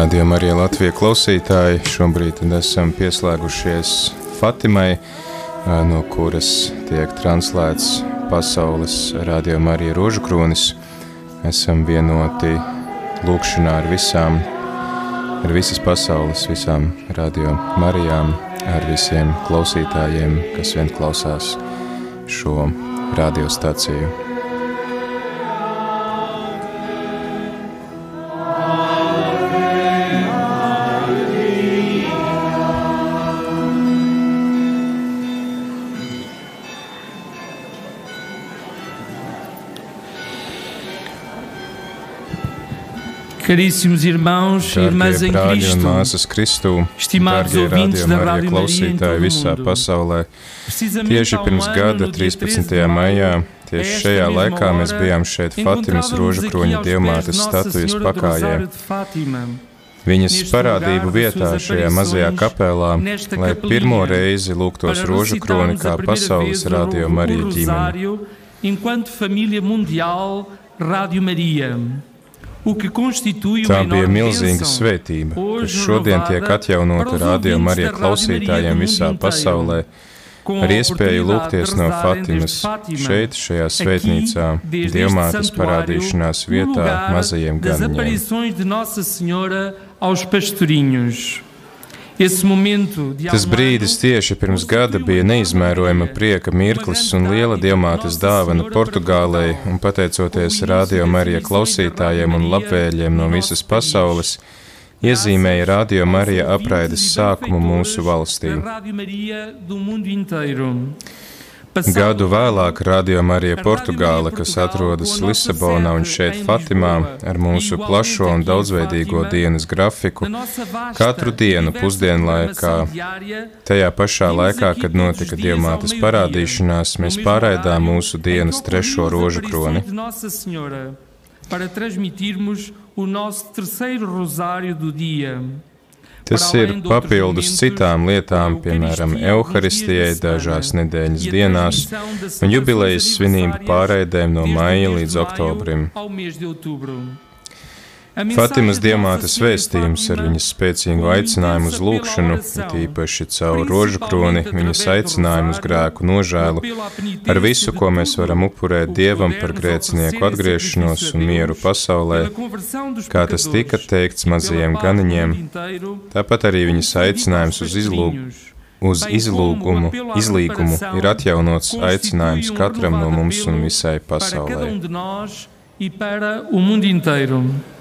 Radījumā arī Latvijas klausītāji. Šobrīd esam pieslēgušies Fatimai, no kuras tiek translēts pasaules rādījumā arī rožu kronis. Esam vienoti lūkšanā ar visām, ar visas pasaules, visām radio Marijām, ar visiem klausītājiem, kas vien klausās šo radiostaciju. Caríssimos irmãos e irmãs em Cristo, māsas Kristū, estimados ouvintes da Rádio klausītāji visā pasaulē, tieši pirms gada, 13. maijā, tieši šajā laikā mēs bijām šeit Fatimas rožakroņa dievmātes statujas pakājē. Viņas parādību vietā šajā mazajā kapelā, lai pirmo reizi lūgtos rožu kroni kā pasaules radio Marija ģimene. Enquanto família mundial Radio Maria. Tā bija milzīga svētība, kas šodien tiek atjaunota radio Marija klausītājiem visā pasaulē, ar iespēju lūgties no Fatimas šeit, šajā svētnīcā, Dievmātes parādīšanās vietā mazajiem ganiņiem. Tas brīdis tieši pirms gada bija neizmērojama prieka mirklis un liela diamātes dāvana Portugālei, un pateicoties Radio Marija klausītājiem un labvēļiem no visas pasaules, iezīmēja Radio Marija apraides sākumu mūsu valstī. Gadu vēlāk Radio Marija Portugāla, kas atrodas Lisabonā un šeit Fatimā, ar mūsu plašo un daudzveidīgo dienas grafiku, katru dienu pusdienlaikā, tajā pašā laikā, kad notika Dievmātes parādīšanās, mēs pārraidām mūsu dienas trešo rožu kroni. Para transmitirmos o nosso terceiro rosário do dia. Tas ir papildus citām lietām, piemēram, evaharistijai dažās nedēļas dienās. Un jubilejas svinību pārēdēm no maija līdz oktobrim. Fatimas diamātes vēstījums ar viņas spēcīgu aicinājumu uz lūgšanu, it īpaši caur rožu kroni, viņas aicinājumu uz grēku nožēlu, ar visu, ko mēs varam upurēt Dievam par grēcinieku atgriešanos un mieru pasaulē, kā tas tika teikts mazajiem ganiņiem, tāpat arī viņas aicinājums uz izlūgu uz izlūgumu, izlīgumu ir atjaunots aicinājums katram no mums un visai pasaulē. Assim, rezamos o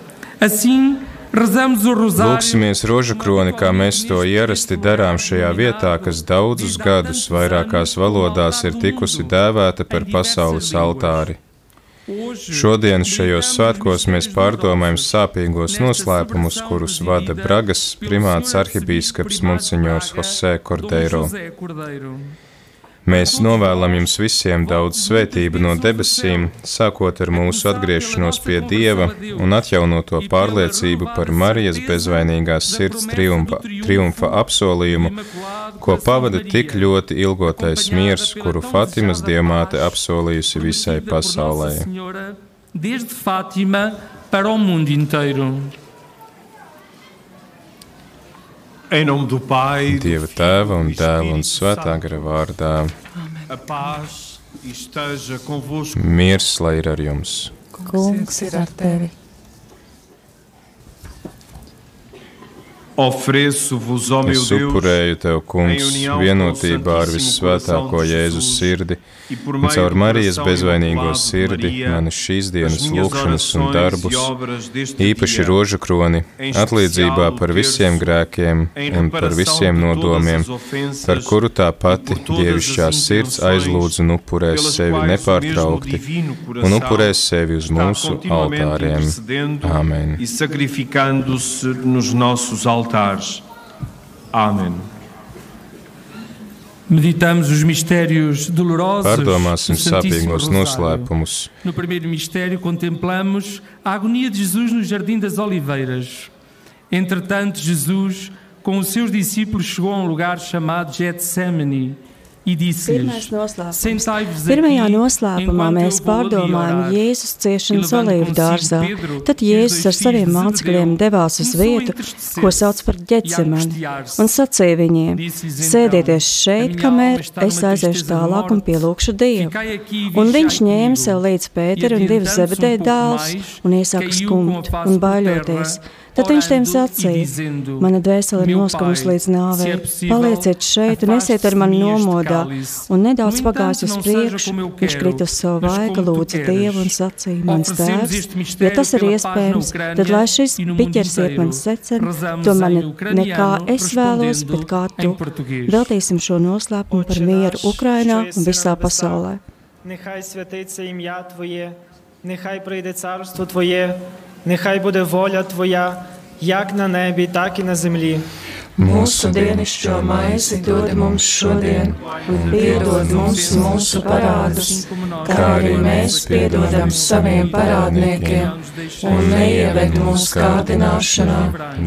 rosário. Lūksimies rožu kroni, kā mēs to ierasti darām šajā vietā, kas daudzus gadus vairākās valodās ir tikusi dēvēta par pasaules altāri. Šodien šajos svētkos mēs pārdomājam sāpīgos noslēpumus, kurus vada Bragas primāts arhibīskaps Monsignors Jose Cordeiro. Mēs novēlam jums visiem daudz svētību no debesīm, sākot ar mūsu atgriešanos pie Dieva un atjaunoto pārliecību par Marijas bezvainīgās sirds triumfa, triumfa apsolījumu, ko pavada tik ļoti ilgotais miers, kuru Fatimas diamāte apsolījusi visai pasaulē. Desde Fátima para o mundo inteiro. Em nome do Pai, Dieva Tēva un Dēla un Svētā gara vārdā. Miers lai ir ar jums. Kungs ir ar tevi. Ofereço-vos, ó meu Deus, es upurēju tev, kungs, vienotībā ar vissvētāko Jēzus sirdi. Un caur Marijas bezvainīgo sirdi manas šīs dienas lūgšanas un darbus, īpaši rožu kroni, atlīdzībā par visiem grēkiem un par visiem nodomiem, par kuru tā pati dievišķā sirds aizlūdz un upurēs sevi nepārtraukti un upurēs sevi uz mūsu altāriem. Āmen altares. Amém. Meditamos os mistérios dolorosos. Pārdomāsim sāpīgos noslēpumus. No primeiro mistério contemplamos a agonia de Jesus no Jardim das Oliveiras. Entretanto, Jesus, com os seus discípulos, chegou a um lugar chamado Getsemane e disse-lhes: Pirmajā noslēpumā mēs pārdomājam orar." Jēzus ciešanas olīvu dārzā. Tad Jēzus ar saviem mācekļiem devās uz vietu, ko sauc par angustiar-se. un sacīja viņiem: Sēdieties "A šeit, kamēr es aiziešu tālāk un morte. pielūgšu Dievu. Un viņš ņēma comigo." sev līdz Pēteru un divus pouco dēlus un iesāka skumt un baiļoties. terra, Tad viņš tiem orando e sacīja: dizendo, Mana dvēsele ir "Meu noskumusi Pai, līdz nāvei. se é possível, Palieciet šeit un esiet ar mani afaste-me este nomodā. cálice. Un nedaudz No pagājis entanto, uz não seja priekšu, como eu viņš quero, krita uz savu mas vaigu, como tu lūdza queres. Dievu un sacīja: Mans Oferecemos tēvs, este ja mistério tas ir pela paz na iespējams, Ucrânia tad lai šis e no mundo piķers iet man inteiro. secen, Rezamos tomēr ne, em nekā ucraniano, es vēlos, respondendo bet kā em tu. português. Veltīsim šo noslēpumu par Отче mieru наш, Ukrainā що єси un на visā небесах, pasaulē. Нехай святиться ім'я Твоє, нехай прийде царство Твоє, нехай буде воля Твоя, як на небі, так і на землі. Mūsu dienascho maizi dod mums šodien, un piedod mums mūsu parādus, kā arī mēs piedodam saviem parādniekiem, un neieved mūsu kārdināšanā,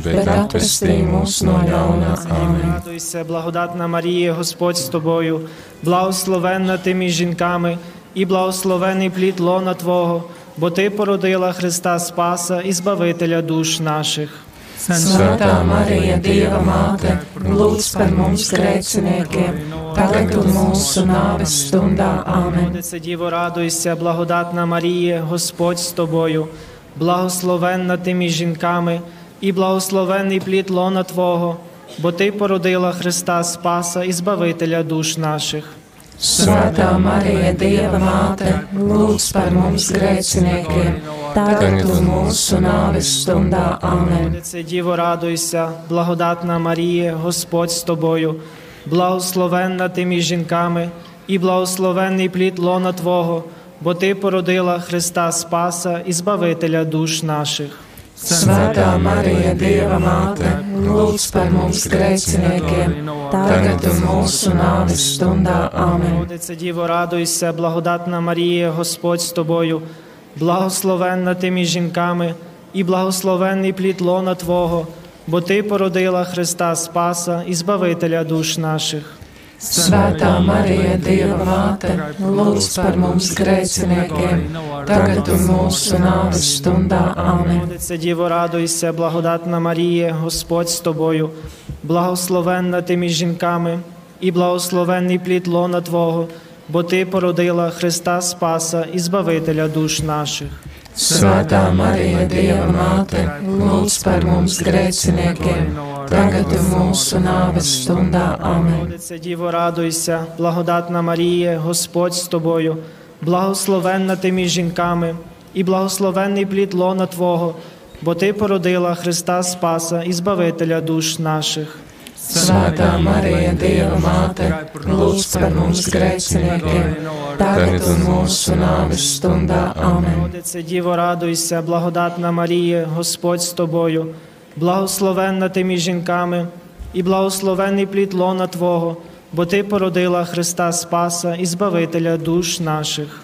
bet atvestī mūs no ļauna. Āmen. Радуйся, благодатна Марія, Господь з тобою, благословенна ти між жінками, і благословений плід лона Твого, бо Ти породила Христа Спаса і Збавителя душ наших. Svētā Marija, Dieva māte, lūdz par mums grēciniekiem, tagad un mūsu nāves stundā. Діво, радуйся, благодатна Марія, Господь з тобою, благословенна ти між жінками, і благословенний плід лона Твого, бо Ти породила Христа Спаса і Збавителя душ наших. Svētā Marija, Dieva māte, lūdz par mums grēciniekiem, tagad un mūsu nāves stundā. Богородице Діво, радуйся, благодатна Марія, Господь з тобою, благословенна ти між жінками, і благословенний плід лона Твого, бо Ти породила Христа Спаса і Збавителя душ наших. Svētā Marija, Dieva māte, lūdz par mums grēciniekiem, tagad un mūsu nāves stundā. Богородице Діво, радуйся, благодатна Марія, Господь з тобою, благословенна ти між жінками, і благословенний плід лона Твого, бо Ти породила Христа Спаса і Збавителя душ наших. Svētā Marija, Dieva māte, lūdz par mums grēciniekiem, tagad un mūsu nāves stundā. Богородице Діво, радуйся, благодатна Марія, Господь з тобою, благословенна ти між жінками, і благословенний плід лона Твого, бо Ти породила Христа Спаса і Збавителя душ наших. Svētā Marija, Dieva māte, lūdz par mums grēciniekiem, un mūsu nāves stundā. Āmen. Діво, радуйся, благодатна Марія, Господь з тобою, благословенна ти між жінками, і благословенний плід лона Твого, бо Ти породила Христа Спаса і Збавителя душ наших. Svētā Marija, Dieva māte, lūdz par mums grēciniekiem, tagad un mūsu nāves stundā. Радуйся, благодатна Марія, Господь з тобою, благословенна ти між жінками, і благословенний плід лона Твого, бо Ти породила Христа Спаса і Збавителя душ наших.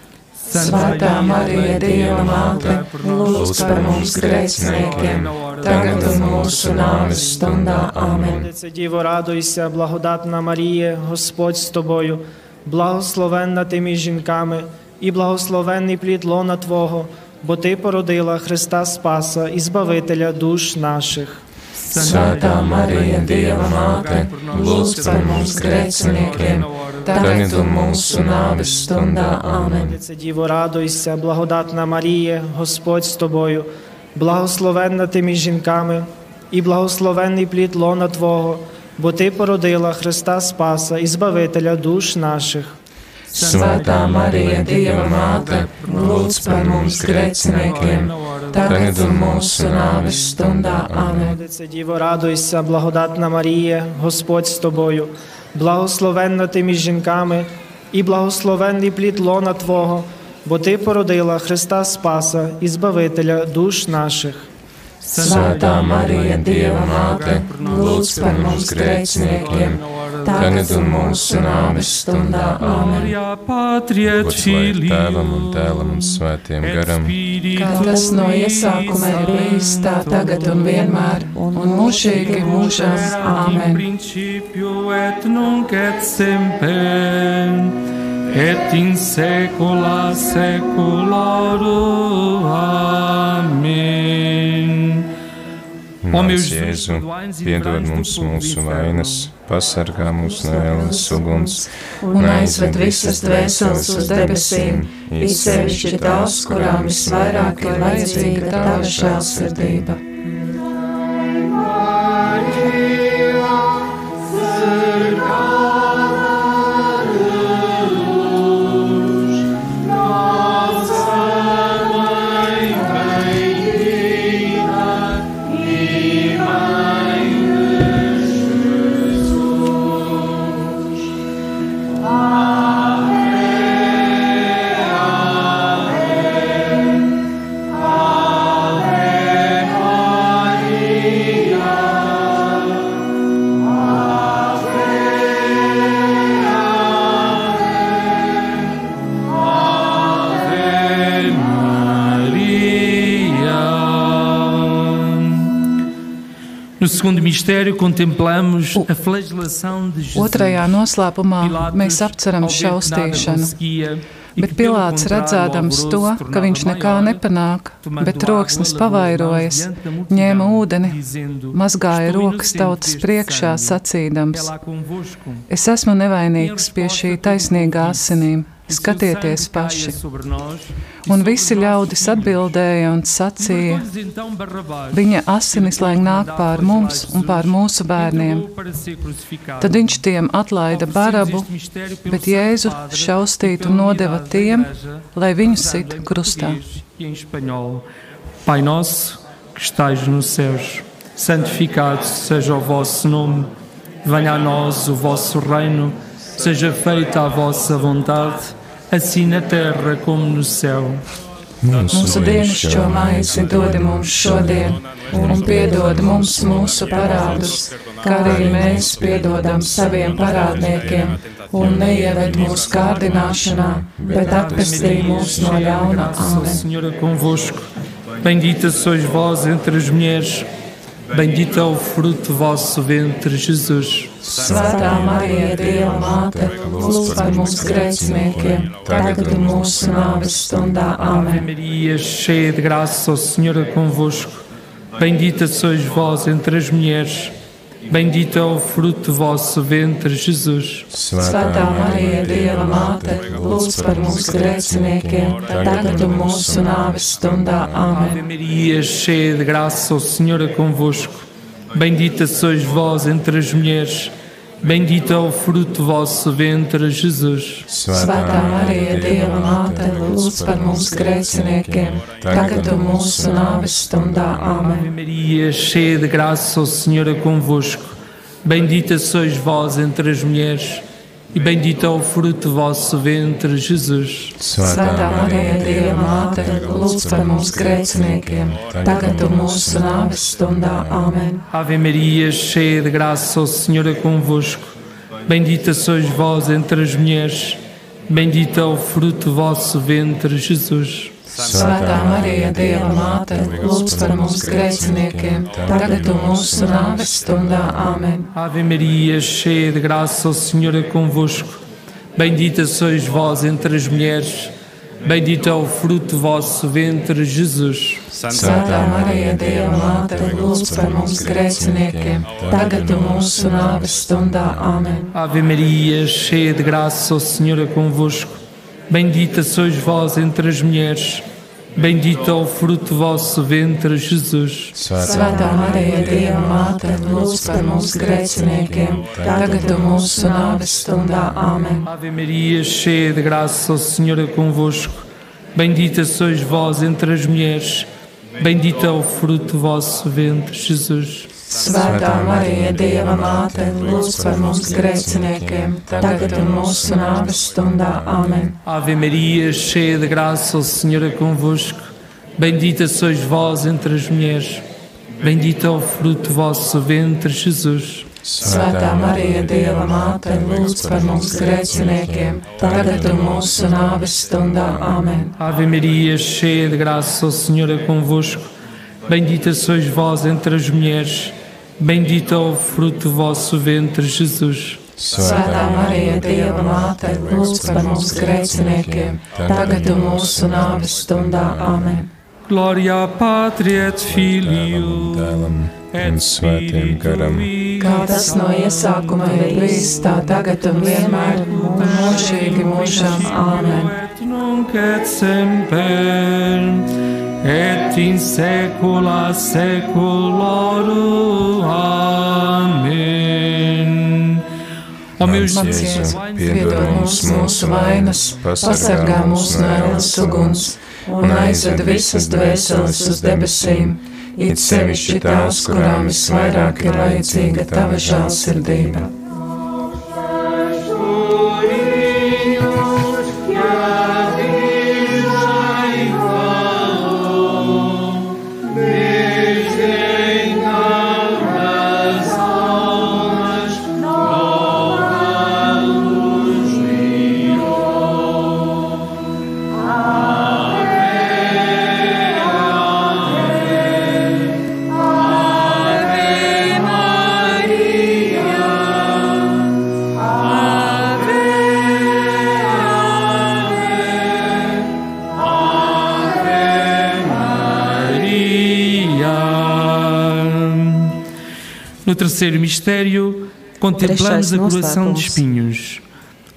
Svētā Marija, Dieva māte, lūdz par mums grēciniekiem, tagad un mūsu nāves stundā. Діво, радуйся, благодатна Марія, Господь з тобою, благословенна ти між жінками, і благословенний плід лона Твого, бо Ти породила Христа Спаса і Збавителя душ наших. Svētā Marija, Dieva māte, lūdz par mums grēciniekiem, tagad un mūsu nāves stundā. Діво, радуйся, благодатна Марія, Господь з тобою, благословенна ти між жінками, і благословенний плід лона Твого, бо Ти породила Христа Спаса і Збавителя душ наших. Svētā Marija, Dieva māte, lūdz par mums grēciniekiem, tagad un mūsu nāves stundā. Богородице Діво, радуйся, благодатна Марія, Господь з тобою, благословенна ти між жінками, і благословенний плід лона Твого, бо Ти породила Христа Спаса і Збавителя душ наших. Svētā Marija, Dieva māte, lūdz par mums grēciniekiem, tagad un mūsu nāves stundā. Filii tēvam un dēlam un svētiem garam. Kā tas no iesākuma ir bijis, tā tagad un vienmēr, un mūžīgi Āmen. principio et nunc et semper et in saecula saeculorum. Amen. Jesus, Jēzu, piedod mums mūsu vainas, pasargā mūs no ēlas uguns. Un aizved visas dvēseles uz debesīm, it sevišķi tās, kurām visvairāk ir vajadzīga tava žēlsirdība. Mistério, contemplamos a flagelação de Jesus. Otrajā noslēpumā mēs apceram šaustīšanu, e bet contrário, redzēdams to, ka viņš nekā nepanāk, bet as pavairojas, ņēma ūdeni, mazgāja "Estou rokas tautas priekšā, sacīdams: é lá convosco." Es esmu nevainīgs pie šī taisnīgā asinīm, skatieties paši. Un visi ļaudis atbildēja un sacīja: Viņa asinis lai nāk pār mums un pār mūsu bērniem. Tad viņš tiem atlaida barabu, bet Jēzu šaustītu nodeva tiem, lai viņu sit krustā. Pai nosso que estais nos céus, santificado seja o vosso nome, venha a nós o vosso reino, seja feita a vossa vontade, assim na terra como no céu. Mūsu dienascho maizi dod mums šodien, un piedod mums mūsu parādus, kā arī mēs piedodam saviem parādniekiem, un neieved mūsu kārdināšanā, bet atpestī mūs no ļauna. Graças ao Āmen. Senhor é convosco. Bendita sois vós entre as mulheres. Bendito é o fruto do vosso ventre, Jesus. Svētā Marija, Dieva māte, lūdz par mums grēciniekiem, tagad un mūsu nāves stundā. Āmen. Maria, cheia de graça, o Senhor é convosco. Bendita sois vós entre as mulheres. Bendito é o fruto do vosso ventre, Jesus. Santa Maria, Deva Mater, luz para nos grecenequem, tagatum moço naves tunda. Amém. Maria, cheia de graça, o Senhor é convosco. Bendita sois vós entre as mulheres Bendito é o fruto do vosso ventre, Jesus. Santa Maria, Deo Mater, luz para nos grecenequem, tagat amus naves tanda. Amém. Maria, cheia de graça, o Senhor é convosco. Bendita sois vós entre as mulheres e bendito é o fruto do vosso ventre, Jesus. Svētā Marija, Dieva māte, lūdz par mums grēciniekiem, tagad un mūsu nāves stundā. Āmen. Ave Maria, cheia de graça, o Senhor é convosco. Bendita sois vós entre as mulheres, bendito é o fruto do vosso ventre, Jesus. Svētā Marija, Dieva māte, lūdz par mums grēciniekiem, tagad un mūsu nāves stundā. Āmen. Ave Maria, cheia de graça, o Senhor é convosco. Bendita sois vós entre as mulheres, bendito é o fruto do vosso ventre, Jesus. Svētā Marija, Dieva māte, lūdz par mums grēciniekiem, tagad un mūsu nāves stundā. Āmen. Ave Maria, cheia de graça, o Senhor é convosco. Bendita sois vós entre as mulheres, bendito é o fruto do vosso ventre, Jesus. Svētā Marija, Dieva māte, lūdz par mums grēciniekiem, tagad un mūsu nāves stundā. Āmen. Ave Maria, cheia de graça, o Senhor é convosco. Bendita sois vós entre as mulheres, bendito é o fruto do vosso ventre, Jesus. Svētā Marija, Dieva māte, lūdz par mums grēciniekiem, tagad un mūsu nāves stundā. Āmen. Ave Maria, cheia de graça, o Senhor é convosco. Bendita sois vós entre as mulheres, bendito é o fruto do vosso ventre, Jesus. Svētā Marija, Dieva māte, lūdz par mums grēciniekiem, tagad un mūsu nāves stundā. Amen. Ave Maria, cheia de graça, o Senhor é convosco. Bendita sois vós entre as mulheres, bendito é o fruto do vosso ventre, Jesus. Svētā Marija, Dieva māte, lūdz par mums grēciniekiem, tagad un mūsu nāves stundā. Amen. Glória Patri et Filio Dēlam un svētiem garam. Kā tas no iesākuma ir bijis, tā tagad un vienmēr, mūžīgi mūžām. Amen. nunc et semper et in saecula saeculorum. Amen. Ó meu Mans Jesus, Jēzu, Piedod mums mūsu vainas, pasargā mūs no ēnas uguns un aizved visas dvēseles uz debesīm, it sevišķi tās, kurām visvairāk ir vajadzīga tava žēlsirdība. No terceiro mistério, contemplamos a coroação de espinhos.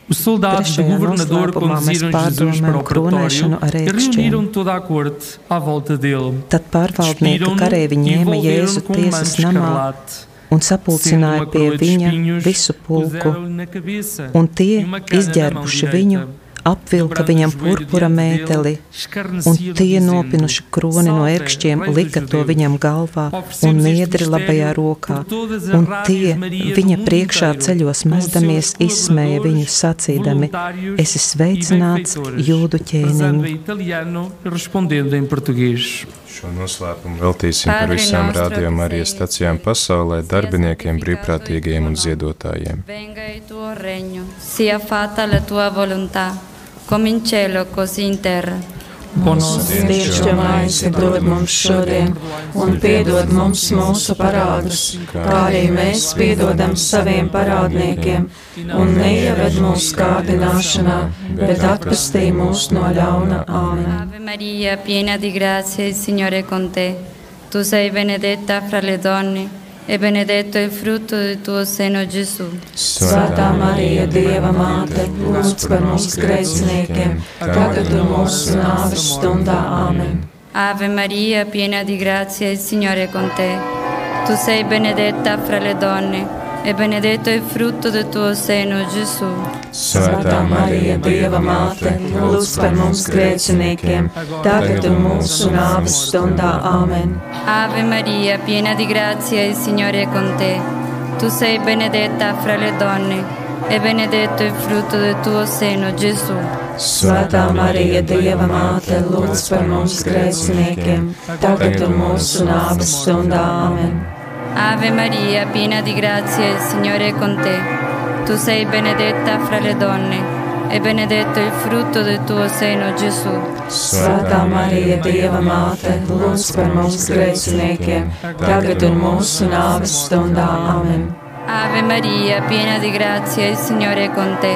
Os soldados do governador conduziram Jesus para o pretório e reuniram toda a corte à volta dele. Tad karēvi e ņēma Jēzu tiesas namā escarlate. un sapulcināja pie viņa visu pulku, un tie, e izģērbuši viņu, apvilka viņam purpura mēteli, un tie nopinuši kroni no ērkšķiem lika to viņam galvā un niedri labajā rokā, un tie viņa priekšā ceļos mezdamies izsmēja viņu sacīdami, esi sveicināts jūdu Rezando Šo noslēpumu veltīsim par Padre visām qui sei stacijām pasaulē, darbiniekiem, brīvprātīgajiem un ziedotājiem. Sia fatta la tua volontà, come in cielo così in terra. Mūsu dienascho maizi dod mums šodien, un piedod mums mūsu parādus, kā arī mēs piedodam saviem parādniekiem, un neieved mūsu kārdināšanā, bet atpestī mūs no ļauna. Āmen. Tu sei benedetta fra le donne, e benedetto è il frutto del tuo seno, Gesù. Svētā Marija, Dieva māte, lūdz par mums grēciniekiem, tagad un mūsu nāves stundā. Āmen. Ave Maria, piena di grazia, il Signore è con te. Tu sei benedetta fra le donne, e benedetto è il frutto del tuo seno, Gesù. Svētā Marija, Dieva māte, lūdz par mums grēciniekiem, tagad un mūsu nāves stundā. Āmen. Ave Maria, piena di grazia, il Signore è con te. Tu sei benedetta fra le donne, e benedetto il frutto del tuo seno, Gesù. Svētā Marija, Dieva māte, lūdz par mums grēciniekiem, tagad un mūsu nāves stundā. Āmen. Ave Maria, piena di grazia, il Signore è con te. Tu sei benedetta fra le donne, e benedetto il frutto del tuo seno, Gesù. Svētā Marija, Dieva māte, lūdz par mums grēciniekiem, tagad un mūsu nāves stundā. Āmen. Ave Maria, piena di grazia, il Signore è con te.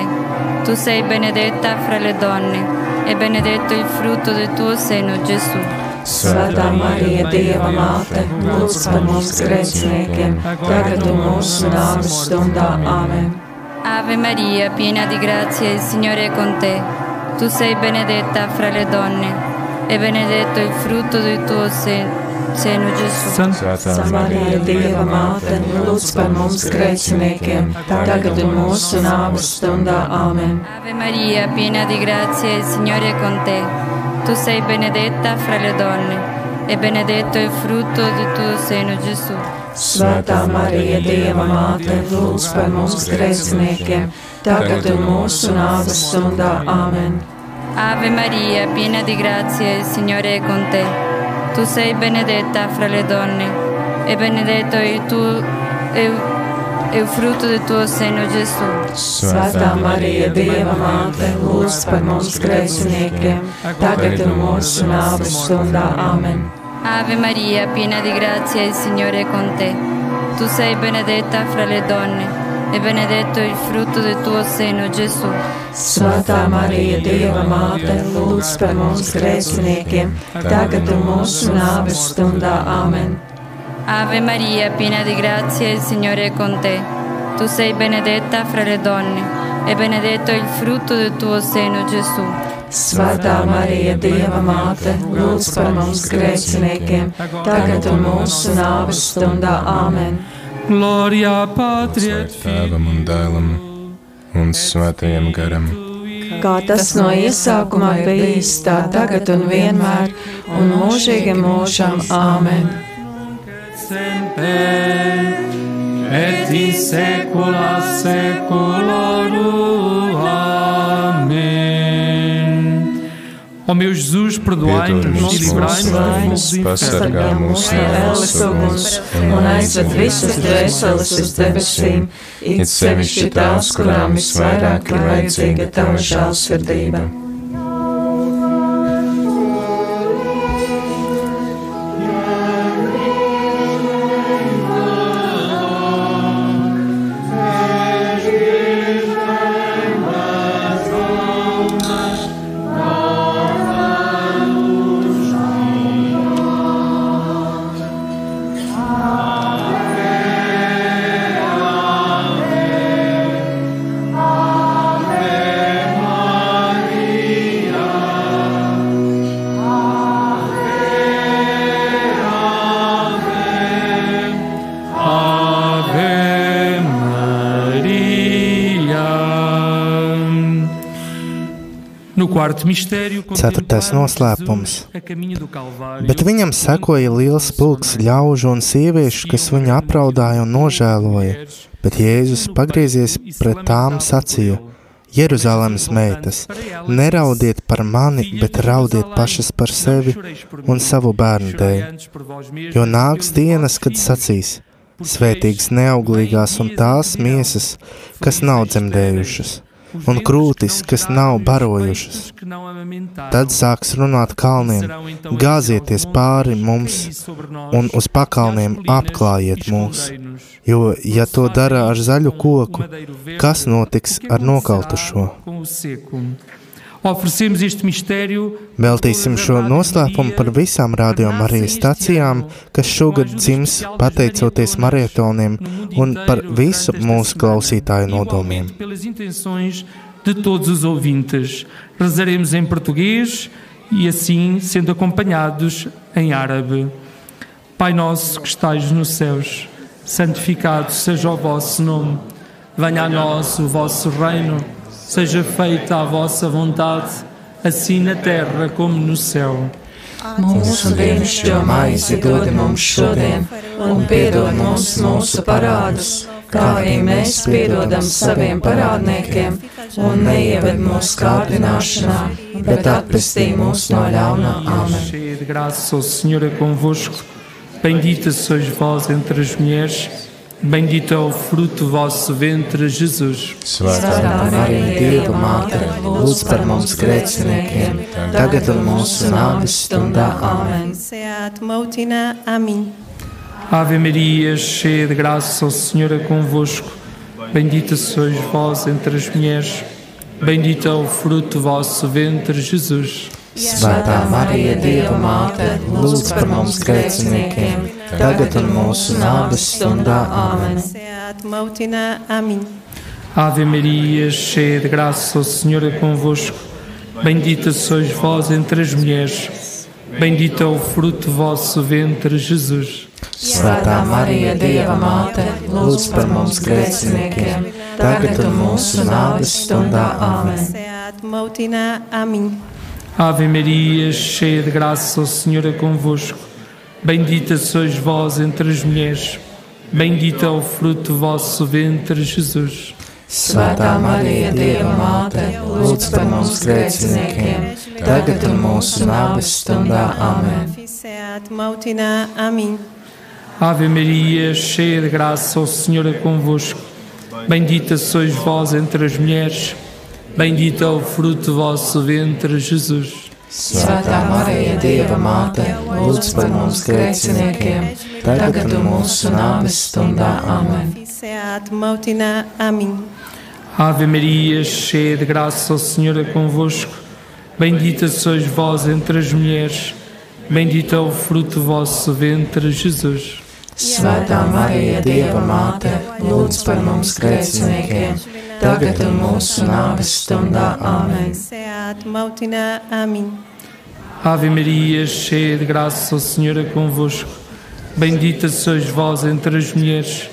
Tu sei benedetta fra le donne, e benedetto il frutto del tuo seno, Gesù. Svētā Marija, Dieva māte, lūdz par mums grēciniekiem, tagad un mūsu nāves stundā. Āmen. Ave Maria, piena di grazia, il Signore è con te. Tu sei benedetta fra le donne, e benedetto il frutto del tuo se- seno, Gesù. Svētā Marija, Dieva māte, lūdz par mums grēciniekiem, tagad un mūsu nāves stundā. Āmen. Ave Maria, piena di grazia, il Signore è con te. Tu sei benedetta fra le donne, e benedetto il frutto del tuo seno, Gesù. Svētā Marija, Dieva māte, lūdz par mums grēciniekiem, tagad un mūsu nāves stundā. Āmen. Ave Maria, piena di grazia, il Signore è con te. Tu sei benedetta fra le donne, e benedetto il tuo, e, e o fruto do teu seno, Jesus. Svētā Marija, Dieva māte, lūdz par mums grēciniekiem, tagad un mūsu nāves stundā. Amen. Ave Maria, piena di grazia, il Signore è con te. Tu sei benedetta fra le donne e benedetto il frutto del tuo seno, Gesù. Svētā Marija, Dieva māte, lūdz par mums grēciniekiem, tagad un mūsu nāves stundā. Amen. Ave Maria, piena di grazia, il Signore è con te. Tu sei benedetta fra le donne e benedetto il frutto del tuo seno, Gesù. Svētā Marija, Dieva māte, lūdz par mums grēciniekiem, tagad un mūsu nāves stundā. Amen. Gloria Patri et Tēvam un dēlam un svētajam garam. Kā tas no iesākuma ir bijis, tā tagad un vienmēr, un mūžīgi mūžam. Amen. semper et in saecula saeculorum. Amém. Ó meu Jesus, perdoai-nos e livrai-nos do inferno. It sevišķi tās, kurām visvairāk ir vajadzīga tava žēlsirdība. Ceturtais noslēpums. Bet viņam sekoja liels pulks ļaužu un sieviešu, kas viņu apraudāja un nožēloja. Bet Jēzus pagriezies pret tām sacīja: Jeruzalemes meitas, neraudiet par mani, bet raudiet pašas par sevi un savu bērnu dēļ. Jo nāks dienas, kad sacīs: Svētīgas neauglīgās un tās miesas, kas nav dzemdējušas, un krūtis, kas nav barojušas. Tad sāks runāt kalniem: Gāzieties pāri mums un uz pakalniem apklājiet mūs. Jo, ja to dara ar zaļu koku, kas notiks ar nokautušo? Oferecemos este mistério Veltīsim šo noslēpumu par visām radio Marijas stacijām, kas šogad dzims pateicoties marietoniem un par visu mūsu klausītāju nodomiem. de todos os ouvintes. Rezaremos em português e assim sendo acompanhados em árabe. Pai nosso que estais nos céus, santificado seja o vosso nome. Venha a nós o vosso reino. Seja feita a vossa vontade, assim na terra como no céu. Mūsu dienascho maizi dod mums šodien, un piedod mums mūsu parādus, kā arī mēs piedodam saviem parādniekiem, un neieved mūsu kārdināšanā, bet atpestī mūs no ļaunā. Amen. Cheia de graça, o Senhor é convosco. Bendita sois vós entre as mulheres, bendito é o fruto do vosso ventre, Jesus. Svētā Svētā Marija, Dieva māte, lūdz par mums grēciniekiem, tagad un mūsu nāves stundā. Amen. Seat Mautina. Amin. Ave Maria, cheia de graça, o Senhor é convosco. Bendita sois vós entre as mulheres, bendito é o fruto do vosso ventre, Jesus. Svētā Marija, Dieva māte, lūdz par mums grēciniekiem, tagad un mūsu nāves stundā. Amin. Ave Maria, cheia de graça, o Senhor é convosco. Bendita sois vós entre as mulheres, bendito é o fruto do vosso ventre, Jesus. Svētā Marija, Dieva māte, lūdz par mums grēciniekiem, tagad un mūsu nāves stundā. Amen. Ave Maria, cheia de graça, o Senhor é convosco. Bendita sois vós entre as mulheres, bendito é o fruto do vosso ventre, Jesus. Svētā Marija, Dieva māte, lūdz par mums grēciniekiem, tagad un mūsu nāves stundā. Amen. Amin. Ave Maria, cheia de graça, o Senhor é convosco. Bendita sois vós entre as mulheres, bendito é o fruto do vosso ventre, Jesus. Svētā Marija, Dieva māte, lūdz par mums grēciniekiem, tagad un mūsu nāves stundā. Amen. Amém. Ave Maria, cheia de graça, o Senhor é convosco. Bendita sois vós entre as mulheres, bendito é o fruto do vosso ventre, Jesus. Svētā Marija, Dieva māte, lūdz par mums grēciniekiem, tagad un mūsu nāves stundā. Amen. Ave Maria, cheia de graça, o Senhor é convosco. Bendita sois vós entre as mulheres,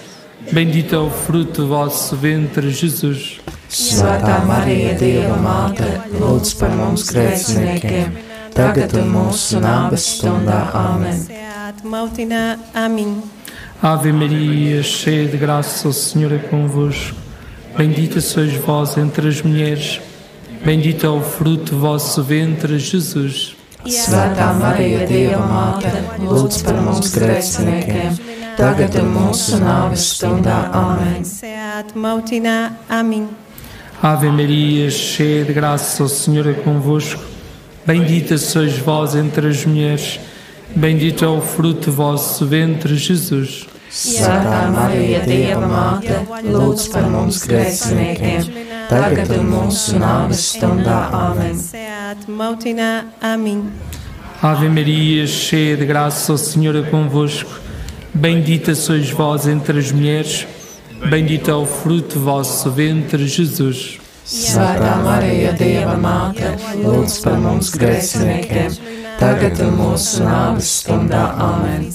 bendito é o fruto do vosso ventre, Jesus. Svētā Marija, Dieva māte, lūdz par mums grēciniekiem, tagad un mūsu nāves stundā. Amen. Seat mautina. Amém. Ave Maria, cheia de graça, o Senhor é convosco. Bendita sois vós entre as mulheres, bendito é o fruto do vosso ventre, Jesus. Svētā Marija, Dieva māte, lūdz par mums grēciniekiem, tagad un mūsu nāves stundā. Amém. Ave Maria, cheia de graça, o Senhor é convosco. Bendita sois vós entre as mulheres, bendito é o fruto do vosso ventre, Jesus. Svētā Marija, Dieva māte, lūdz par mums grēciniekiem, tagad un mūsu nāves stundā. Amen. Amém. Ave Maria, cheia de graça, o Senhor é convosco. Bendita sois vós entre as mulheres, bendito é o fruto do vosso ventre, Jesus. Svētā Marija, Dieva māte, lūdz par mums grēciniekiem, tagad un mūsu nāves stundā. Amen.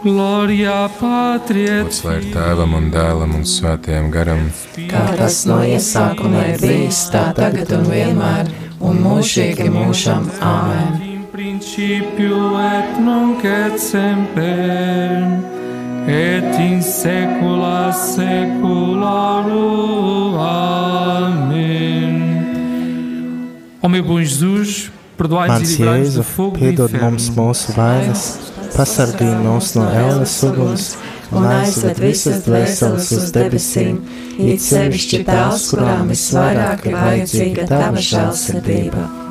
Glória Patria Lūdzu, lai ir tēvam un dēlam un svētajam garam, Kā tas no iesākuma ir bijis, tā tagad un vienmēr, un mūžīgi mūžam. Amen. in principio et nunc et semper et in saecula saeculorum. Amém. Ó meu bom Jesus, perdoai-nos e livrai-nos do fogo do inferno. pasargāj mūs no ēles uguns Un aizved visas dvēseles uz debesīm, it sevišķi tās, kurām visvairāk ir vajadzīga tava žēlsirdība.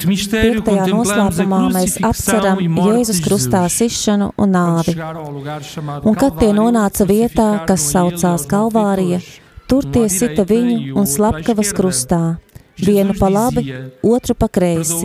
Piektajā noslēpumā mēs apceram Jēzus krustā sišanu un nāvi. Un kad tie nonāca vietā, kas saucās Kalvārija, tur tie sita viņu un slepkavas krustā, vienu pa labi, otru pa kreisi.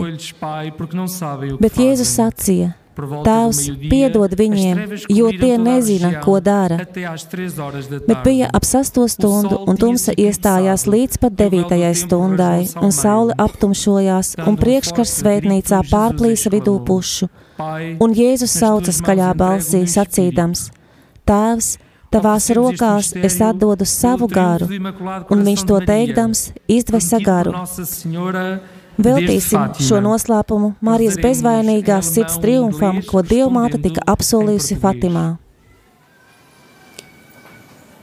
Bet Jēzus sacīja: Tēvs, piedod viņiem, jo tie nezina, ko dara. Bet bija ap sesto stundu, un tumsa iestājās līdz pat devītajai stundai, un saule aptumšojās, un priekškars svētnīcā pārplīsa vidū pušu. Un Jēzus sauca skaļā balsī, sacīdams: Tēvs, tavās rokās es atdodu savu garu, un viņš to teikdams izdvesa garu. Veltīsim šo noslēpumu Marijas bezvainīgās sirds triumfam, ko Dievmāte tika apsolījusi Fatimā.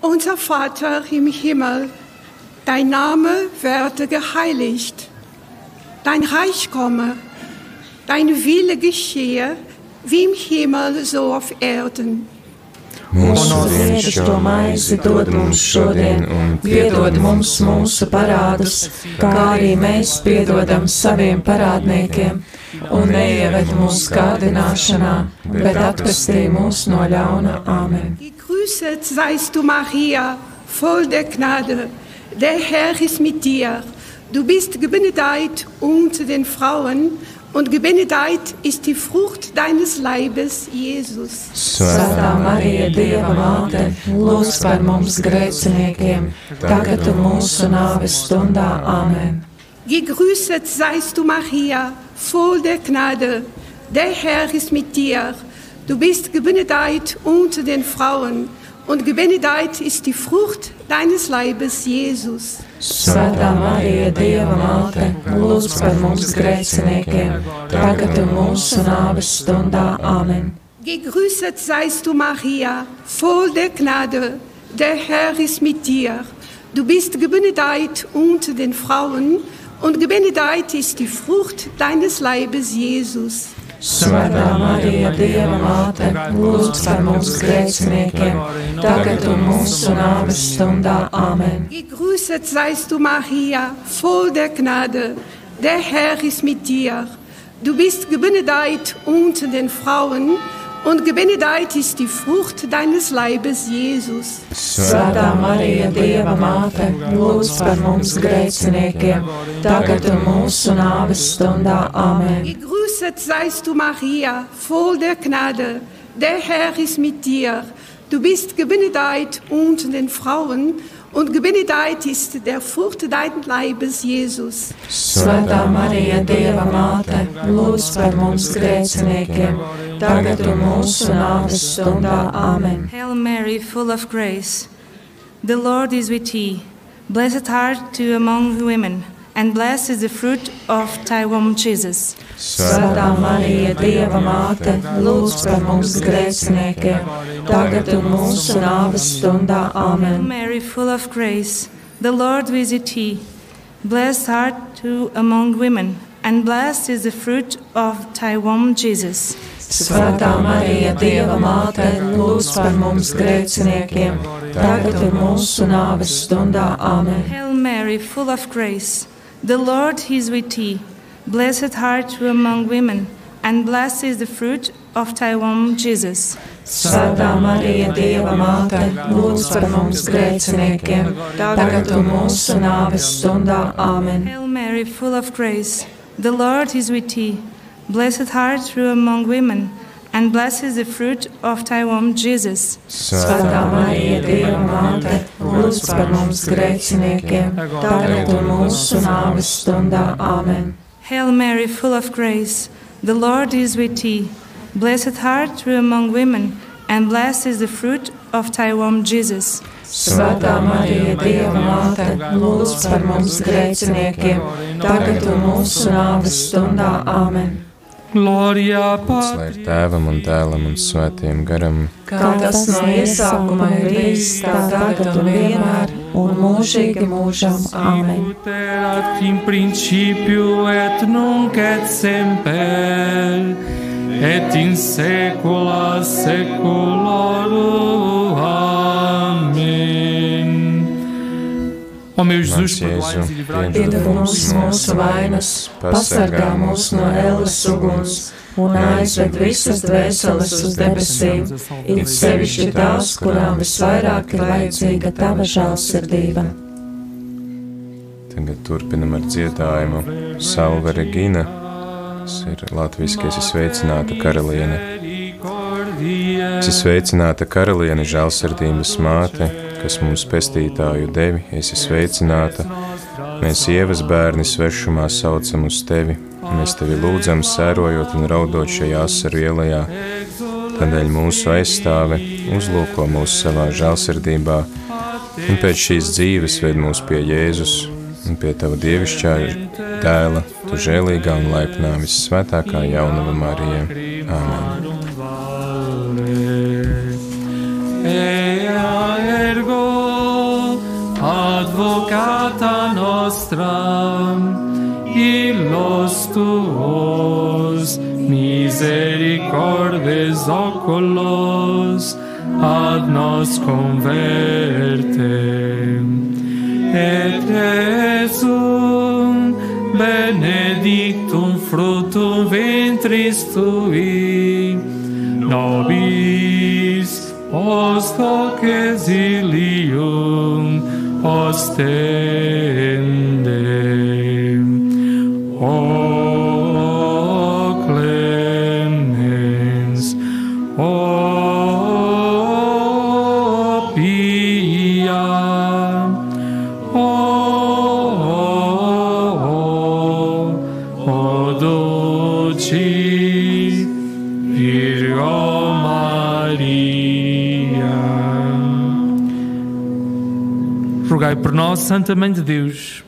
Unser Vater im Himmel, dein Name werde geheiligt, dein Reich komme, dein Wille geschehe, wie im Himmel so auf Erden. Mūsu dienascho maizi dod mums šodien, un piedod mums mūsu parādus, kā arī mēs piedodam saviem parādniekiem, un neieved mūsu kārdināšanā, bet atpestī mūs no ļauna. Amen. Gegrüßet seist du, Maria, voll der Gnade. Der Herr ist mit dir. Du bist gebenedeit unter den Frauen, und gebenedeit ist die Frucht deines Leibes, Jesus. Svētā Marija, Dieva māte, lūdz par mums grēciniekiem, tagad un mūsu nāves stundā. Amen. Gegrüßet seist du, Maria, voll der Gnade. Der Herr ist mit dir. Du bist gebenedeit unter den Frauen, und gebenedeit ist die Frucht deines Leibes, Jesus. Svētā Marija, Dieva māte, lūdz par mums grēciniekiem, tagad un mūsu nāves stundā. Amen. Gegrüßet seist du, Maria, voll der Gnade. Der Herr ist mit dir. Du bist gebenedeit unter den Frauen, und gebenedeit ist die Frucht deines Leibes, Jesus. Svētā Marija, Dieva māte, lūdz par mums grēciniekiem, tagad un mūsu nāves stundā. Amen. Gegrüßet seist du, Maria, voll der Gnade. Der Herr ist mit dir. Du bist gebenedeit unter den Frauen, und gebenedeit ist die Frucht deines Leibes, Jesus. Svētā Marija, Dieva māte, lūdz par mums grēciniekiem, tagad un mūsu nāves stundā. Amen. Gegrüßet seist du, Maria, voll der Gnade. Der Herr ist mit dir. Du bist gebenedeit unter den Frauen, und gebenedeit ist der Frucht deines Leibes, Jesus. Svētā Marija, Dieva māte, lūdz par mums grēciniekiem, tagad un mūsu nāves stundā. Amen. Hail Mary, full of grace, the Lord is with thee. Blessed art thou among women, and blessed is the fruit of thy womb, Jesus. Svētā Marija, Dieva māte, lūdz par mums grēciniekiem, tagad un mūsu nāves stundā. Hail Amen. Mary, full of grace, the Lord is with thee. Blessed art thou among women, and blessed is the fruit of thy womb, Jesus. Svētā Marija, Dieva māte, lūdz par mums grēciniekiem, tagad un mūsu nāves stundā. Amen. Hail Mary, full of grace, the Lord is with thee. Blessed art thou among women, and blessed is the fruit of thy womb, Jesus. Svētā Marija, Dieva māte, lūdz par mums grēciniekiem, tagad un mūsu nāves stundā. Amen. Hail Mary, full of grace, the Lord is with thee. Blessed art thou among women, and blessed is the fruit of thy womb, Jesus. Svētā Marija, Dieva māte, lūdz par mums grēciniekiem, tagad un mūsu nāves stundā. Amen. Hail Mary, full of grace, the Lord is with thee. Blessed art thou among women, and blessed is the fruit of thy womb, Jesus. Svētā Marija, Dieva māte, lūdz par mums grēciniekiem, tagad un mūsu nāves stundā. Amen. Gloria Lai ir tēvam un dēlam un svētiem garam, Kā tas no iesākuma ir bijis, tā tagad un vienmēr, un mūžīgi mūžam. Amen. Et nunc et semper et in saecula saeculorum. Ó meu Jesus, e Piedod mums mūsu vainas, pasargā mūs no ēlas uguns un aizved visas dvēseles uz debesīm, it sevišķi tās, kurām visvairāk ir vajadzīga tava žēlsirdība. Tagad turpinam ar dziedājumu Salve Regina. Tas ir latviskais sveicināta karaliene. Es esmu sveicināta karaliene, žēlsirdības māte, kas mums pestītāju devi, esi sveicināta. Mēs ievas bērni svešumā saucam uz tevi, mēs tevi lūdzam, sērojot un raudot šajā asaru ielā. Tādēļ mūsu aizstāve uzlūko mūs savā žēlsirdībā, un pēc šīs dzīves ved mūs pie Jēzus un pie tava dievišķā dēla, tu žēlīgā un laipnā vissvētākā jaunava Marija. Āmen. Advocata nostra, illos tuos misericordes oculos ad nos converte. Et Jesum benedictum fructum ventris tui, nobis post hoc exilium stay. Rogai por nós, Santa Mãe de Deus.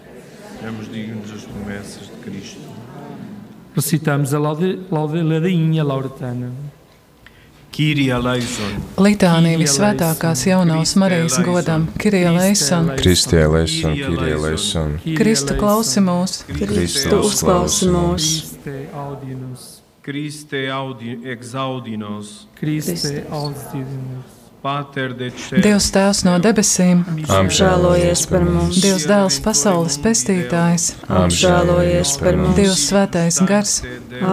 Sejamos dignos das promessas de Cristo. Recitamos a laude, laude, ladainha lauretana. Litānija visvētākās jaunās Marijas godam, eleison, Kyrie eleison. Kristu klausi mūs. Kristu uzklausi mūs. Christe audi, exaudinos. Christe audienus. Dievs Tēvs no debesīm, Apžēlojies par mums. Dievs Dēls pasaules pestītājs, Apžēlojies par mums. Dievs Svētais Gars,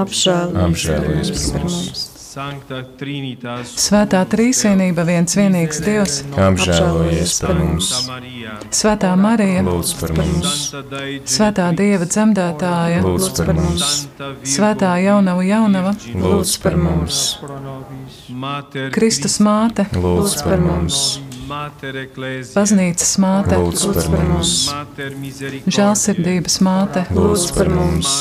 Apžēlojies par mums. Svētā Trīsvienība viens vienīgs Dievs, Apžēlojies par mums. Svētā Marija, Lūdz par mums. Svētā Dieva dzemdētāja, Lūdz par mums. Svētā Jaunava Jaunava, Lūdz par mums. Kristus māte, Lūdz par mums. Baznīcas māte, Lūdz par mums. Žēlsirdības māte, Lūdz par mums.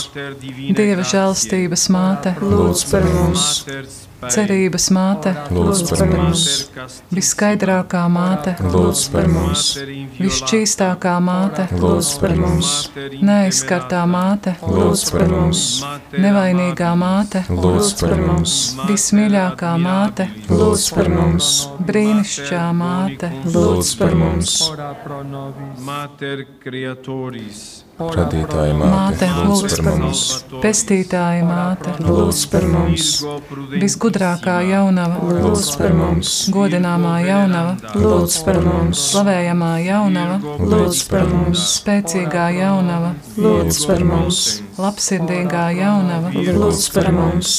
Dieva žēlstības māte, Lūdz par mums. Cerības māte, Lūdz par mums. Viskaidrākā māte, Lūdz par mums. Visšķīstākā māte, Lūdz par mums. Neaizskartā māte, Lūdz par mums. Nevainīgā māte, Lūdz par mums. vismīļākā māte, Lūdz par mums. brīnišķīgā māte, Lūdz par mums. Mater Creatoris. Radītāja Māte, lūdz par mums. pestītāja māte, Lūdz par mums. Visgudrākā jaunava, Lūdz par mums. godināmā jaunava, Lūdz par mums. slavējamā jaunava, Lūdz par mums. spēcīgā jaunava, Lūdz par mums. labsirdīgā jaunava, Lūdz par mums.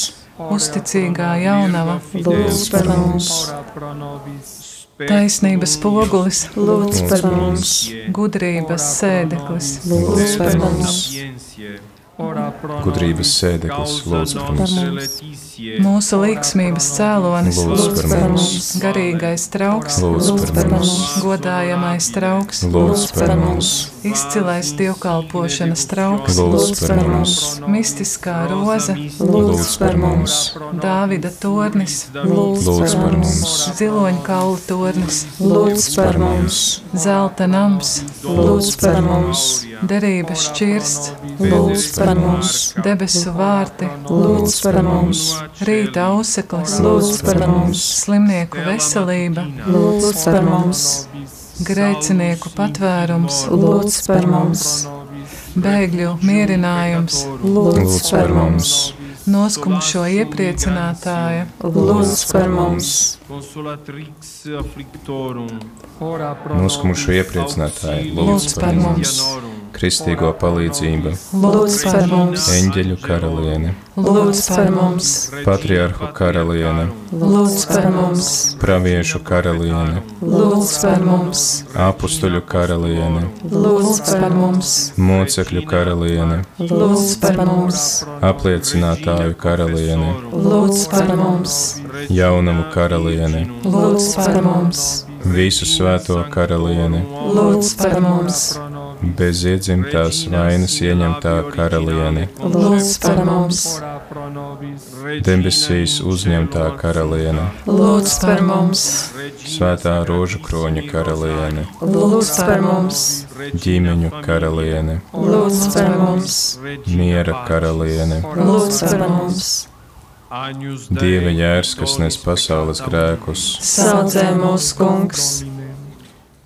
uzticīgā jaunava, Lūdz par mums. Taisnības pogulis, Lūdz par mums. gudrības sēdeklis, Lūdz par mums. Gudrības sēdeklis, lūdz par mums. Mūsu līksmības cēlonis, Lūdz par mums. garīgais trauks, Lūdz par mums. godājamais trauks, Lūdz par mums. izcilais dievkalpošanas trauks, Lūdz par mums. mistiskā roza, Lūdz par mums. Dāvida tornis, Lūdz par mums. ziloņkaulu tornis, Lūdz par mums. zelta nams, Lūdz par mums. derības šķirsts, Lūdz par mums. debesu vārti, Lūdz par mums. Rīta auseklis, Lūdz par mums. slimnieku veselība, Lūdz par mums. grēcinieku patvērums, Lūdz par mums. bēgļu mierinājums, Lūdz par mums. noskumušo iepriecinātāja, Lūdz par mums. Noskumušo iepriecinātāju, lūdz par mums, Kristīgo palīdzību, lūdz par mums, eņģeļu karaliene, lūdz par mums, patriarhu karaliene, lūdz par mums, praviešu karaliene, lūdz par mums, apustuļu karaliene, lūdz par mums, mocekļu karaliene, lūdz par mums, apliecinātāju karaliene, lūdz par mums, jaunamu karaliene, lūdz par mums, visu svēto karaliene, lūdz par mums, bez iedzimtās vainas ieņemtā karaliene, lūdz par mums, debesīs uzņemtā karaliene, lūdz par mums, svētā rožu kroņa karaliene, lūdz par mums, ģimeņu karaliene, lūdz par mums, miera karaliene, lūdz par mums, Dieva jērs, kas nes pasaules grēkus, saudzē mūsu kungs,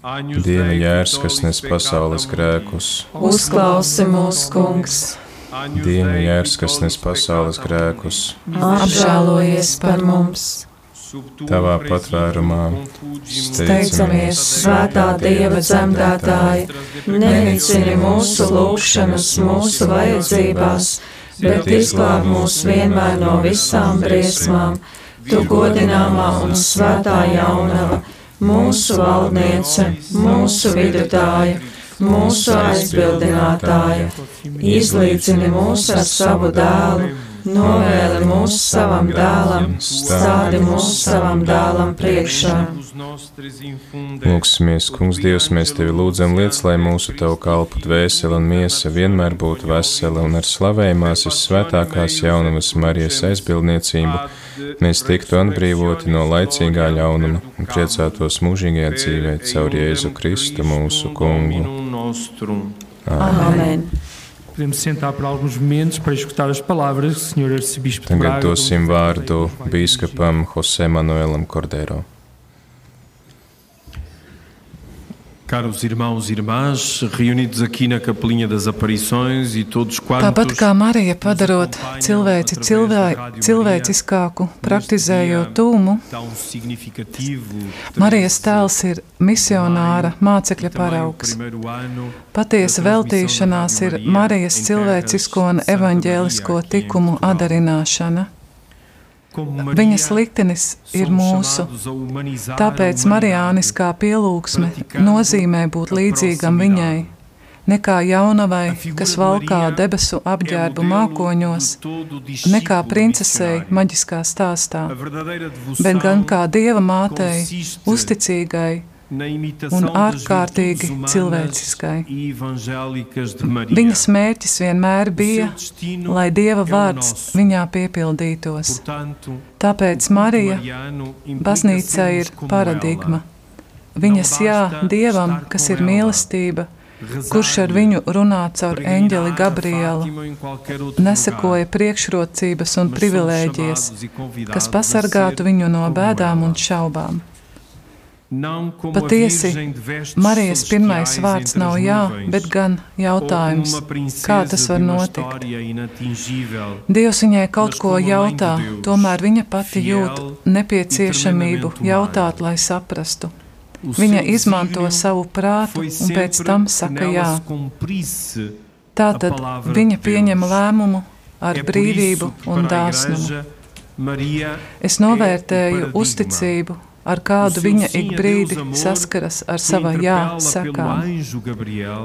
Dieva jērs, kas nes pasaules grēkus, uzklausi mūsu kungs, Dieva jērs, kas nes pasaules grēkus, apžēlojies par mums, Tavā patvērumā steidzamies, svētā Dieva dzemdētāji, nenicini mūsu lūgšanas, mūsu vajadzībās, bet izglāb mūs vienmēr no visām briesmām. Tu godināmā un svētā jaunava, mūsu valdniece, mūsu vidutāja, mūsu aizbildinātāja, izlīdzini mūs ar savu dēlu, novēli mūs savam dēlam, stādi mūs savam dēlam priekšā. Lūksimies, Kungs, Dievs, mēs Tevi lūdzam lietas, lai mūsu Tavu kalpu dvēseli un miesa vienmēr būtu vesela un ar slavējumās svētākās jaunavas Marijas aizbildniecību mēs tiktu atbrīvoti no laicīgā ļaunuma un priecātos mūžīgajā dzīvē caur Jēzu Kristu mūsu kungu. Amém. Podemos sentar por alguns momentos para escutar as palavras do Sr. Arcebispo de Tagad Braga. dosim vārdu bīskapam José Manuelam Cordero. Caros irmãos e irmãs, reunidos aqui na Capelinha das Aparições e todos Tāpat quantos kā Marija padarot cilvēci cilvē, cilvēciskāku, praktizējot tūmu, significativo Marijas tēls ir misionāra mācekļa paraugs. Patiesa veltīšanās ir Marijas cilvēcisko un evaņģēlisko tikumu adarināšana. Viņas liktenis ir mūsu. Tāpēc marijāniskā pielūgsme nozīmē būt līdzīgam viņai, nekā jaunavai, kas valkā debesu apģērbu mākoņos, nekā princesei maģiskā stāstā, bet gan kā dieva mātei, uzticīgai un ārkārtīgi cilvēciskai. Viņas mērķis vienmēr bija, lai dieva vārds viņā piepildītos. Tāpēc Marija baznīca ir paradigma. Viņas jā dievam, kas ir mīlestība, kurš ar viņu runā caur eņģeli Gabrielu, nesekoja priekšrocības un privilēģijas, kas pasargātu viņu no bēdām un šaubām. Patiesi, Marijas pirmais vārds nav jā, bet gan jautājums, kā tas var notikt. Dievs viņai kaut ko jautā, tomēr viņa pati jūt nepieciešamību jautāt, lai saprastu. Viņa izmanto savu prātu un pēc tam saka jā. Tātad viņa pieņem lēmumu ar brīvību un dāsnumu. Es novērtēju uzticību, ar kādu viņa ik brīdi saskaras ar sava jā sakām.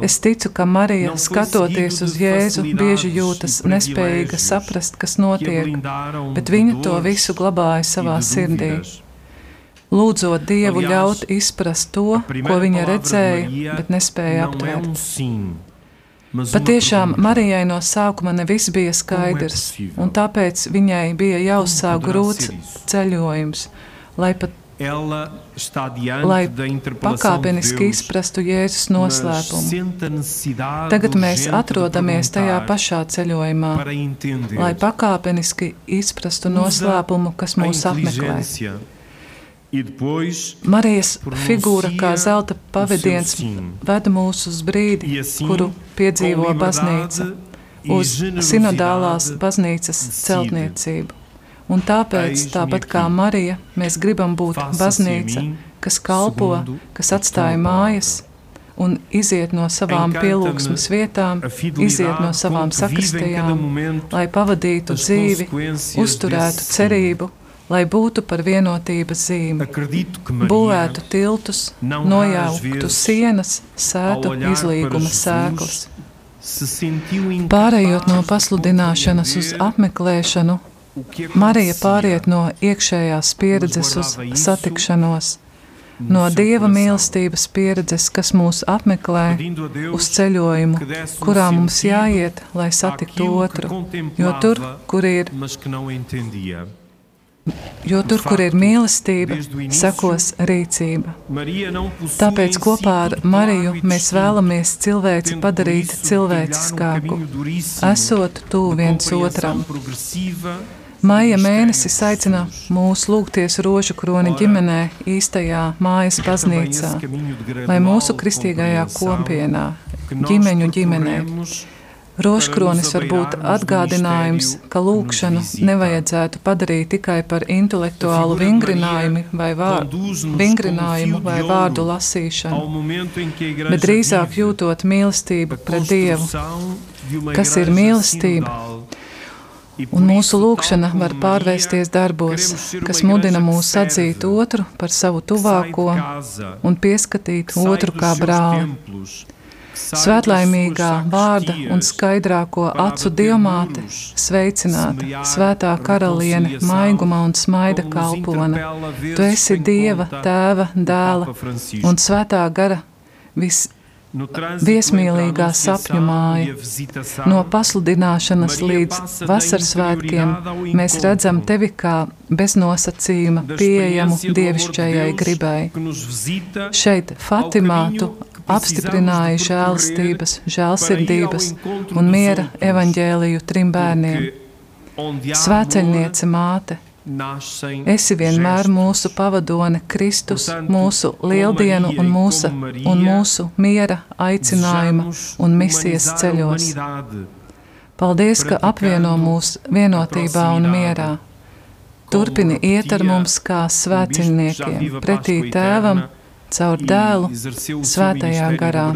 Es ticu, ka Marija, skatoties uz Jēzu, bieži jūtas nespējīga saprast, kas notiek, bet viņa to visu glabāja savā sirdī. Lūdzot Dievu ļaut izprast to, ko viņa redzēja, bet nespēja aptvert. Patiešām Marijai no sākuma neviss bija skaidrs, un tāpēc viņai bija jāuzsāk grūts ceļojums, lai pat lai pakāpeniski izprastu Jēzus noslēpumu. Tagad mēs atrodamies tajā pašā ceļojumā, lai pakāpeniski izprastu noslēpumu, kas mūs apmeklē. Marijas figūra kā zelta pavadiens veda mūs uz brīdi, kuru piedzīvo baznīca, uz sinodālās baznīcas celtniecību. Un tāpēc, tāpat kā Marija, mēs gribam būt baznīca, kas kalpo, kas atstāja mājas un iziet no savām pielūgsmes vietām, iziet no savām sakristējām, lai pavadītu dzīvi, uzturētu cerību, lai būtu par vienotības zīmi, būvētu tiltus, nojauktu sienas, sētu izlīguma sēklas. Pārējot no pasludināšanas uz apmeklēšanu, Marija pāriet no iekšējās pieredzes uz satikšanos, no dieva mīlestības pieredzes, kas mūs apmeklē, uz ceļojumu, kurā mums jāiet, lai satiktu otru, jo tur, kur ir Jo tur, kur ir mīlestība, sekos rīcība. Tāpēc kopā ar Mariju mēs vēlamies cilvēci padarīt cilvēciskāku, esot tuvu viens otram. Maija mēnesis aicina mūs lūgties rožu kroni ģimenē, īstajā mājas baznīcā, lai mūsu kristīgajā kopienā, ģimeņu ģimenē, Rožkronis var būt atgādinājums, ka lūkšanu nevajadzētu padarīt tikai par intelektuālu vingrinājumu vai, vār, vingrinājumu vai vārdu lasīšanu, bet drīzāk jūtot mīlestību pret Dievu, kas ir mīlestība. Un mūsu lūkšana var pārvērsties darbos, kas mudina mūs atzīt otru par savu tuvāko un pieskatīt otru kā brāli. Svētlaimīgā vārda un skaidrāko acu diamāte, sveicināta, svētā karaliene, maiguma un smaida kalpona. Tu esi Dieva, Tēva, Dēla un Svētā gara vis, viesmīlīgā sapņu māja. No pasludināšanas līdz vasaras svētkiem mēs redzam tevi kā beznosacījuma pieejamu dievišķajai gribai. Šeit Fatimā tu apstiprināja žēlstības, žēlsirdības un miera evaņģēliju trim bērniem. Svēceļniece māte, Esi vienmēr mūsu pavadone, Kristus, mūsu lieldienu un mūsu, un mūsu miera aicinājuma un misijas ceļos. Paldies, ka apvieno mūs vienotībā un mierā. Turpini iet ar mums kā svēciņniekiem, pretī tēvam, caur dēlu, svētajā garā.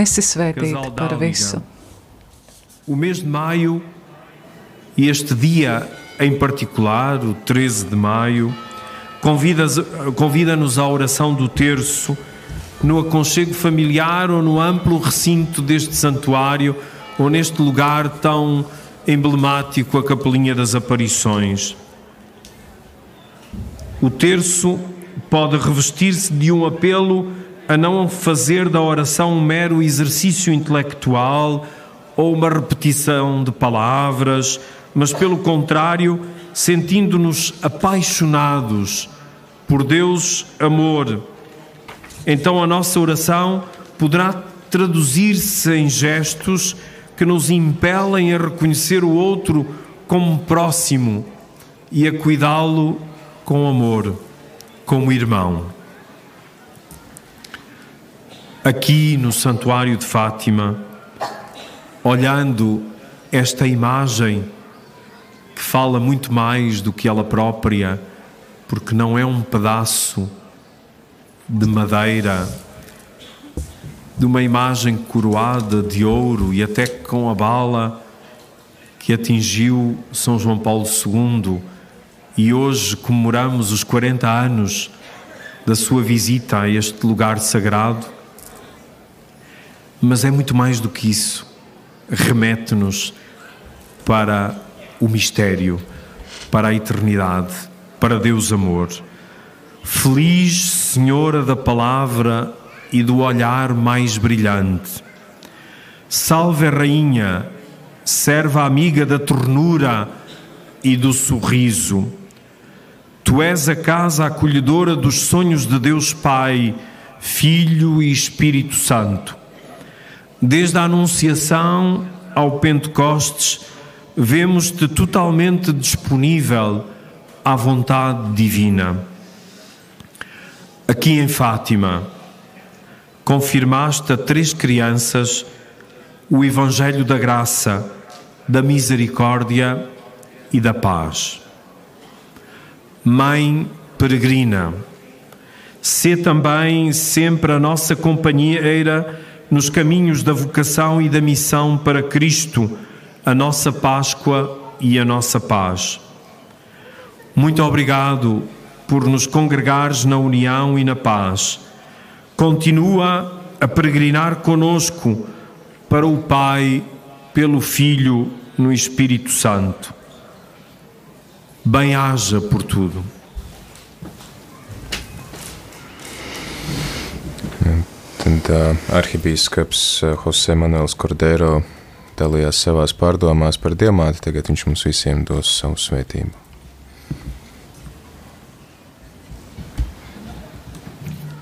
Esi svētīta par visu. O mês de maio, este dia em particular, o 13 de maio, convida-nos convida à oração do terço no aconchego familiar ou no amplo recinto deste santuário ou neste lugar tão emblemático, a Capelinha das Aparições. O terço pode revestir-se de um apelo a não fazer da oração um mero exercício intelectual ou uma repetição de palavras mas pelo contrário, sentindo-nos apaixonados por Deus amor. Então a nossa oração poderá traduzir-se em gestos que nos impelem a reconhecer o outro como próximo e a cuidá-lo com amor, como irmão. Aqui no Santuário de Fátima, olhando esta imagem fala muito mais do que ela própria, porque não é um pedaço de madeira, de uma imagem coroada de ouro e até com a bala que atingiu São João Paulo II e hoje comemoramos os 40 anos da sua visita a este lugar sagrado. Mas é muito mais do que isso. Remete-nos para o mistério para a eternidade, para Deus amor. Feliz Senhora da palavra e do olhar mais brilhante. Salve Rainha, serva amiga da ternura e do sorriso. Tu és a casa acolhedora dos sonhos de Deus Pai, Filho e Espírito Santo. Desde a Anunciação ao Pentecostes, vemos-te totalmente disponível à vontade divina. Aqui em Fátima, confirmaste a três crianças o Evangelho da graça, da misericórdia e da paz. Mãe peregrina, sê também sempre a nossa companheira nos caminhos da vocação e da missão para Cristo a nossa Páscoa e a nossa paz. Muito obrigado por nos congregares na união e na paz. Continua a peregrinar conosco para o Pai, pelo Filho, no Espírito Santo. Bem-haja por tudo. Tad uh, Jose Manuels Cordero dalījās savās pārdomās par diamāti, tagad viņš mums visiem dos savu svētību.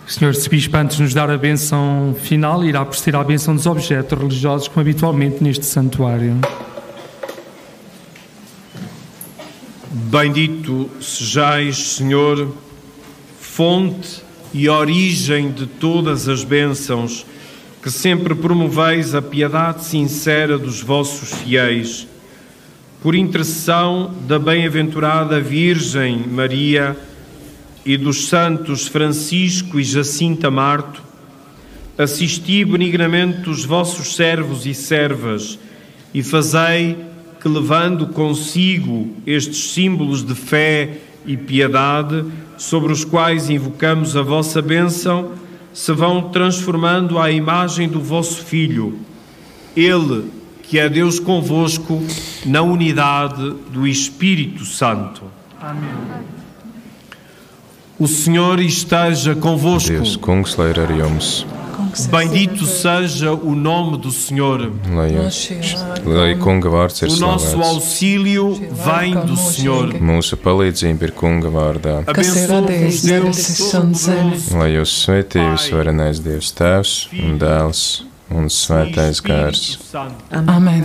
Senhor, se para antes nos dar a benção final, irá proceder à benção dos objetos religiosos, como habitualmente neste santuário. Bendito sejais, Senhor, fonte e origem de todas as bênçãos que sempre promoveis a piedade sincera dos vossos fiéis, por intercessão da bem-aventurada Virgem Maria e dos santos Francisco e Jacinta Marto, assisti benignamente os vossos servos e servas e fazei que, levando consigo estes símbolos de fé e piedade, sobre os quais invocamos a vossa bênção, se vão transformando à imagem do vosso Filho, Ele que é Deus convosco na unidade do Espírito Santo. Amém. O Senhor esteja convosco. Deus, Bendito seja o nome do Senhor. Lai, kunga vārds ir O nosso slavēts. auxílio vem do Senhor. Mūsu palīdzība ir kunga vārdā. un zemi. Lai jūs svētījus varenais Dievs Tēvs un Dēls un Svētais Gārs. Amen.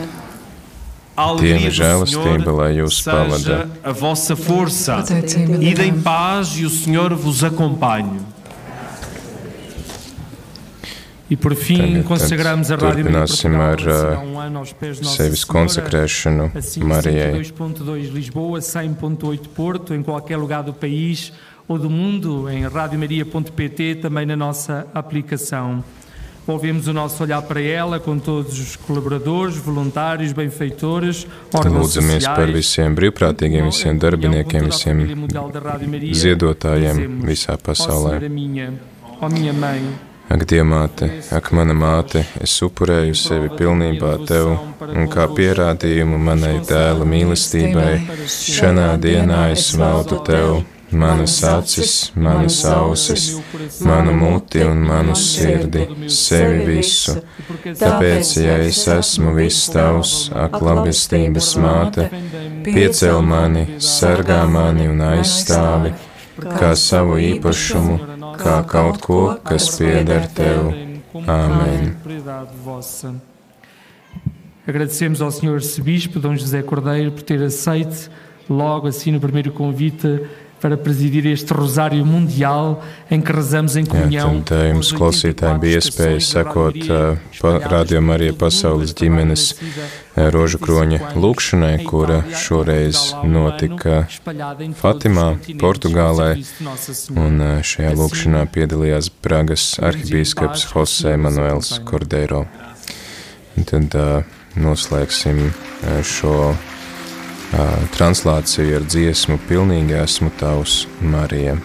Dieva žēlastība, lai jūs pavada. Seja a vossa força. Pateicība Ide em Dievam. paz e o Senhor vos acompanhe. E por fim, consagramos a Rádio Maria Portugal, ar será uh, um ano aos pés de Nossa Senhora. Assim, Marijai. 102.2 Lisboa, 100.8 Porto, em qualquer lugar do país ou do mundo, em radiomaria.pt, também na nossa aplicação. Volvemos o nosso olhar para ela com todos os colaboradores, voluntários, benfeitores, órgãos Lūdzamies par sociais, visiem brīvprātīgiem, visiem darbiniekiem, visiem ziedotājiem visā Ó pasaulē. Senhora minha, ó minha mãe, Ak, Dievmāte, ak, mana māte, es upurēju sevi pilnībā tev, un kā pierādījumu manai dēla mīlestībai, šajā dienā es veltu tev manas acis, manas ausis, manu muti un manu sirdi, sevi visu. Tāpēc, ja es esmu viss tavs, ak, labestības māte, piecel mani, sargā mani un aizstāvi, kā savu īpašumu, kas pieder tev. Amém. Vossa. Agradecemos ao Senhor Arcebispo Dom José Cordeiro por ter aceito logo assim no primeiro convite para presidir este Rosário Mundial em que rezamos em Jā, comunhão. tad ā, jums klausītājiem bija iespēja sekot rādījumā arī pasaules ģimenes rožu kroņa lūkšanai, kura šoreiz notika Fatimā, Portugālē, un ā, šajā lūkšanā piedalījās Pragas arhibīskaps Jose Manuels Cordeiro. Un tad ā, noslēgsim šo translāciju ar dziesmu Pilnīgi esmu tavs, Marija.